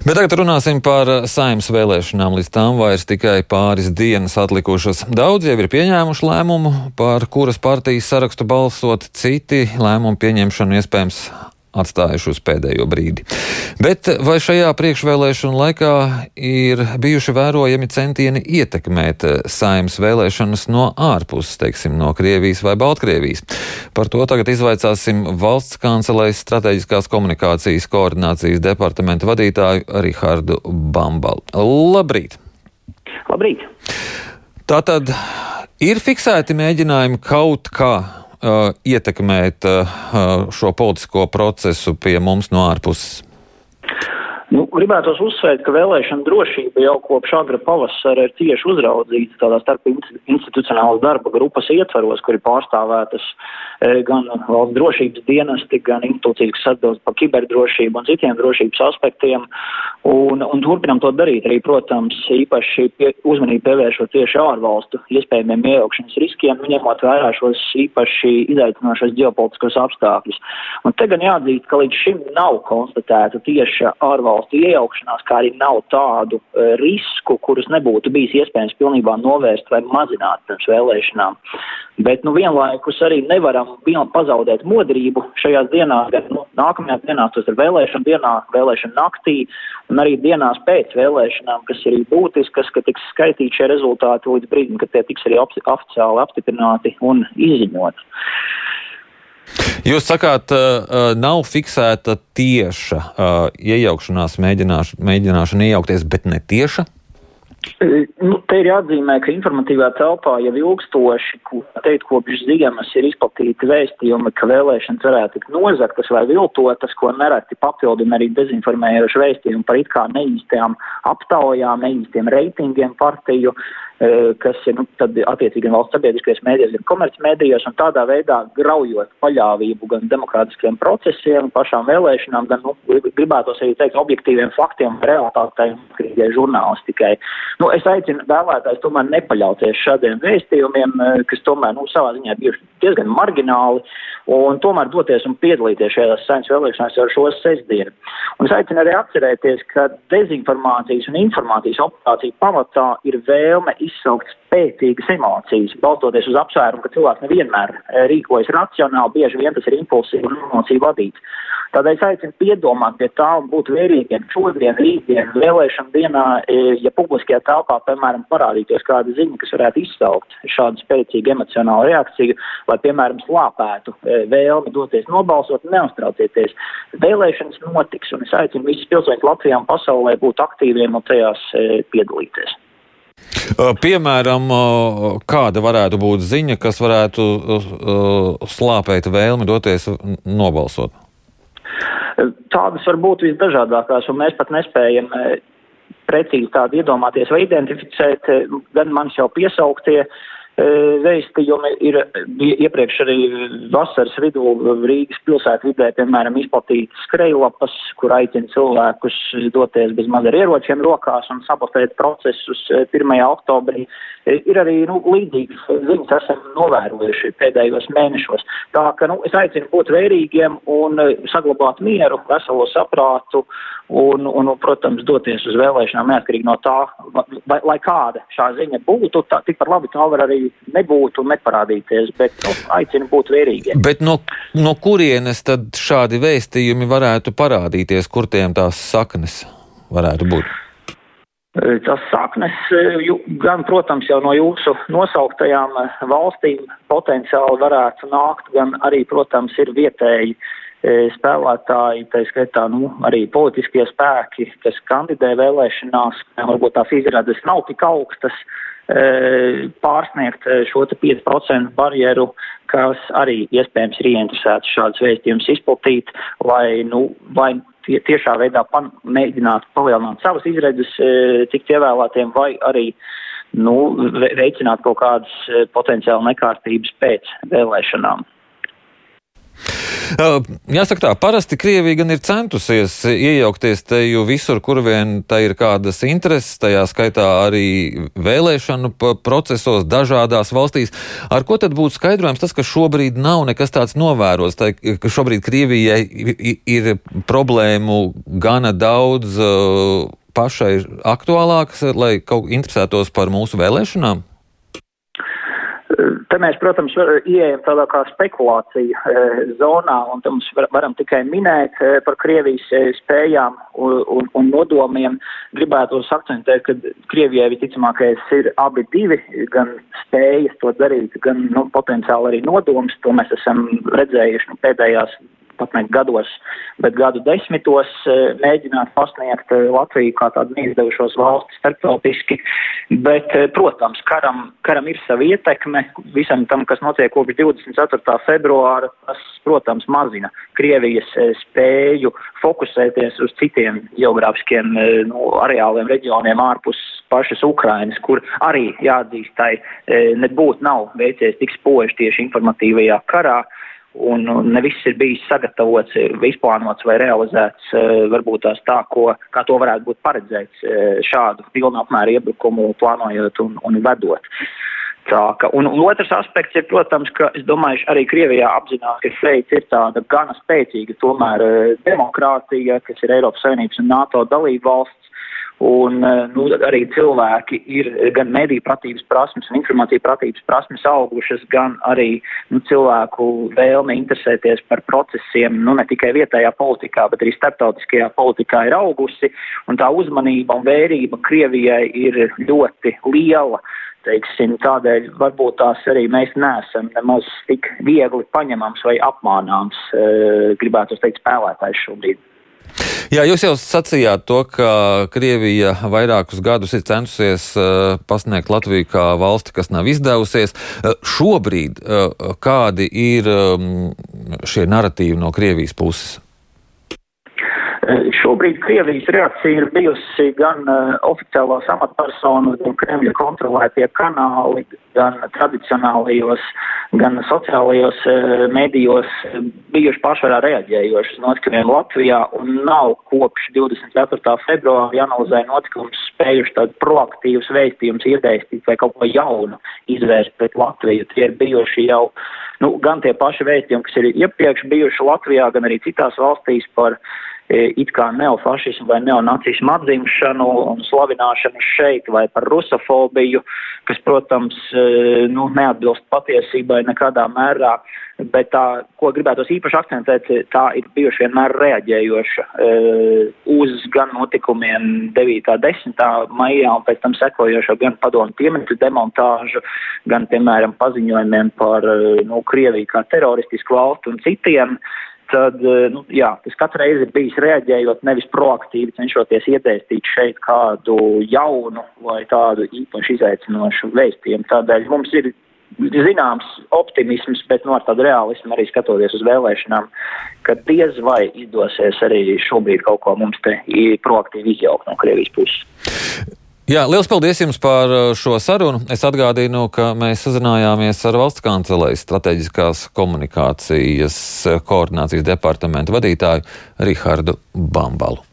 Bet tagad runāsim par saimnes vēlēšanām. Līdz tam vairs tikai pāris dienas atlikušas. Daudz jau ir pieņēmuši lēmumu, par kuras partijas sarakstu balsot, citi lēmumu pieņemšanu iespējams atstājuši uz pēdējo brīdi. Bet vai šajā priekšvēlēšanu laikā ir bijuši vērojami centieni ietekmēt saimnes vēlēšanas no ārpuses, teiksim, no Krievijas vai Baltkrievijas? Par to tagad izvaicāsim valsts kancelēs strateģiskās komunikācijas koordinācijas departamenta vadītāju Rihardu Bambalu. Labrīt! Labrīt! Tātad ir fiksēti mēģinājumi kaut kā ietekmēt uh, šo politisko procesu pie mums no ārpuses? Nu, gribētos uzsvērt, ka vēlēšana drošība jau kopš agra pavasara ir tieši uzraudzīta tādā starp institucionālas darba grupas ietvaros, kur ir pārstāvētas e, gan valsts drošības dienesti, gan institūcijas, kas atbild par kiberdrošību un citiem drošības aspektiem. Un, un turpinam to darīt arī, protams, īpaši pie, uzmanību pievēršot tieši ārvalstu iespējamiem iejaukšanas riskiem, ņemot vērā šos īpaši izaicinošos ģeopolitiskos apstākļus. Un te gan jāatzīst, ka līdz šim nav konstatēta tieši ārvalstu valstu iejaukšanās, kā arī nav tādu uh, risku, kurus nebūtu bijis iespējams pilnībā novērst vai mazināt pirms vēlēšanām. Bet nu, vienlaikus arī nevaram pazaudēt modrību šajās dienās, gan nu, nākamajās dienās, tas ir vēlēšana dienā, vēlēšana naktī, un arī dienās pēc vēlēšanām, kas ir būtiskas, ka tiks skaitīti šie rezultāti līdz brīdim, kad tie tiks arī oficiāli apstiprināti un izziņoti. Jūs sakāt, nav fiksēta tieša iejaukšanās, mēģināšana iejaukties, bet ne tieša? Nu, te ir jāatzīmē, ka informatīvā telpā jau ilgstoši, teikt, kopš ziemas ir izplatīti vēstījumi, ka vēlēšanas varētu tikt nozaktas vai viltotas, ko nereti papildina arī dezinformējoši vēstījumi par it kā neīstām aptaujām, neīstiem reitingiem partiju. Uh, kas ir nu, attiecīgi gan valsts sabiedriskajos mēdījos, gan komercmedijos, un tādā veidā graujot paļāvību gan demokrātiskiem procesiem, pašām vēlēšanām, gan, nu, gribētos arī teikt, objektīviem faktiem, realitātei krīgai žurnālistikai. Nu, es aicinu vēlētājs tomēr nepaļauties šādiem vēstījumiem, eh, kas tomēr, nu, savā ziņā bijuši diezgan margināli, un tomēr doties un piedalīties šajās saimnes vēlēšanās jau šo sestdienu. Un es aicinu arī atcerēties, ka dezinformācijas un informācijas operācija pamatā ir vēlme izsaukt spēcīgas emocijas, balstoties uz apsvērumu, ka cilvēks nevienmēr eh, rīkojas racionāli, bieži vien tas ir impulsīvi un emociju vadīts. Tādēļ es aicinu piedomāt pie tā un būt vērīgiem šodien, rītdien, vēlēšana dienā, eh, ja publiskajā telpā, piemēram, parādītos kāda ziņa, kas varētu izsaukt šādu spēcīgu emocionālu reakciju, vai, piemēram, slāpētu eh, vēlmi doties nobalsot, neuztraucieties. Vēlēšanas notiks, un es aicinu visus pilsoņus Latvijā un pasaulē būt aktīviem un tajās piedalīties. Piemēram, kāda varētu būt ziņa, kas varētu slāpēt vēlmi doties nobalsot? Tādas var būt visdažādākās, un mēs pat nespējam precīzi tādu iedomāties vai identificēt, gan manis jau piesauktie Vēstījumi ir iepriekš arī vasaras vidū Rīgas pilsētvidē, piemēram, izplatītas skrejlapas, kur aicina cilvēkus doties bez maz ar ieročiem rokās un sabotēt procesus 1. oktobrī. Ir arī nu, līdzīgas ziņas esam novērojuši pēdējos mēnešos. Tā ka nu, es aicinu būt vērīgiem un saglabāt mieru, veselo saprātu un, un, un protams, doties uz vēlēšanām neatkarīgi no tā, lai, lai kāda šā ziņa būtu, tā, tikpat labi tā var arī nebūtu un neparādīties, bet nu, aicinu būt vērīgiem. Bet no, no kurienes tad šādi vēstījumi varētu parādīties, kur tiem tās saknes varētu būt? Tas saknes gan, protams, jau no jūsu nosauktajām valstīm potenciāli varētu nākt, gan arī, protams, ir vietēji spēlētāji, tā skaitā nu, arī politiskie spēki, kas kandidē vēlēšanās, varbūt tās izredzes nav tik augstas, pārsniegt šo 5% barjeru, kas arī iespējams ir ieinteresēts šādus vēstījumus izplatīt, lai, nu, vai tie, tiešā veidā pan, mēģinātu palielināt savas izredzes, tikt ievēlētiem, vai arī nu, veicināt kaut kādas potenciāli nekārtības pēc vēlēšanām. Jāsaka tā, parasti Krievija gan ir centusies iejaukties te jau visur, kur vien tā ir kādas intereses, tajā skaitā arī vēlēšanu procesos dažādās valstīs. Ar ko tad būtu skaidrojams tas, ka šobrīd nav nekas tāds novērots, tā, ka šobrīd Krievijai ir problēmu gana daudz pašai aktuālākas, lai kaut interesētos par mūsu vēlēšanām? Te mēs, protams, ieejam tādā kā spekulācija e, zonā, un var, varam tikai minēt e, par Krievijas e, spējām un, un, un nodomiem. Gribētu akcentēt, ka Krievijai visticamākais ir abi divi, gan spējas to darīt, gan nu, potenciāli arī nodoms. To mēs esam redzējuši nu, pēdējās pat ne gados, bet gadu desmitos e, mēģināt pasniegt e, Latviju kā tādu neizdevušos valsti starptautiski. Bet, e, protams, karam, karam ir sava ietekme visam tam, kas notiek kopš 24. februāra. Tas, protams, mazina Krievijas spēju fokusēties uz citiem geogrāfiskiem nu, areāliem reģioniem ārpus pašas Ukrainas, kur arī jāatzīst, tai nebūtu nav veicies tik spoži tieši informatīvajā karā. Uh, un ne viss ir bijis sagatavots, izplānots vai realizēts eh, varbūt tās tā, ko, kā to varētu būt paredzēts eh, šādu pilnu apmēru iebrukumu plānojot un, un vedot. Tā, ka, un, un otrs aspekts ir, protams, ka es domāju, arī Krievijā apzinās, ka Šveice ir tāda gana spēcīga tomēr demokrātija, kas ir Eiropas Savienības un NATO dalība valsts Un eh, nu, arī cilvēki ir gan mediju pratības prasmes un informācija pratības prasmes augušas, gan arī nu, cilvēku vēlme interesēties par procesiem, nu ne tikai vietējā politikā, bet arī starptautiskajā politikā ir augusi. Un tā uzmanība un vērība Krievijai ir ļoti liela. Teiksim, tādēļ varbūt tās arī mēs neesam nemaz tik viegli paņemams vai apmānāms, e, gribētu teikt, spēlētājs šobrīd. Jā, jūs jau sacījāt to, ka Krievija vairākus gadus ir centusies uh, pasniegt Latviju kā valsti, kas nav izdevusies. Uh, šobrīd uh, kādi ir um, šie narratīvi no Krievijas puses? Šobrīd Krievijas reakcija ir bijusi gan uh, oficiālās amatpersonas, gan Kremļa kontrolētie kanāli, gan tradicionālajos, gan sociālajos uh, medijos bijuši pašvarā reaģējoši uz notikumiem Latvijā un nav kopš 24. februāra analizē notikumus spējuši tādu proaktīvus vēstījumus iedēstīt vai kaut ko jaunu izvērst pret Latviju. Tie ir bijuši jau nu, gan tie paši vēstījumi, kas ir iepriekš bijuši Latvijā, gan arī citās valstīs par it kā neofašismu vai neonacismu atzimšanu un slavināšanu šeit vai par rusofobiju, kas, protams, e, nu, neatbilst patiesībai nekādā mērā, bet tā, ko gribētos īpaši akcentēt, tā ir bijuši vienmēr reaģējoša e, uz gan notikumiem 9. 10. maijā un pēc tam sekojošo gan padomu piemiņu demontāžu, gan, piemēram, paziņojumiem par nu, Krieviju kā teroristisku valstu un citiem. Uh, tad eh, nu, jā, tas katru reizi ir bijis reaģējot nevis proaktīvi, cenšoties iedēstīt šeit kādu jaunu vai tādu īpaši izaicinošu vēstījumu. Tādēļ mums ir zināms optimisms, bet no nu, tāda realisma arī skatoties uz vēlēšanām, ka diez vai izdosies arī šobrīd kaut ko mums te proaktīvi izjaukt no Krievijas puses. Jā, liels paldies jums par uh, šo sarunu. Es atgādinu, ka mēs sazinājāmies ar valsts kancelējas strateģiskās komunikācijas uh, koordinācijas departamentu vadītāju Rihardu Bambalu.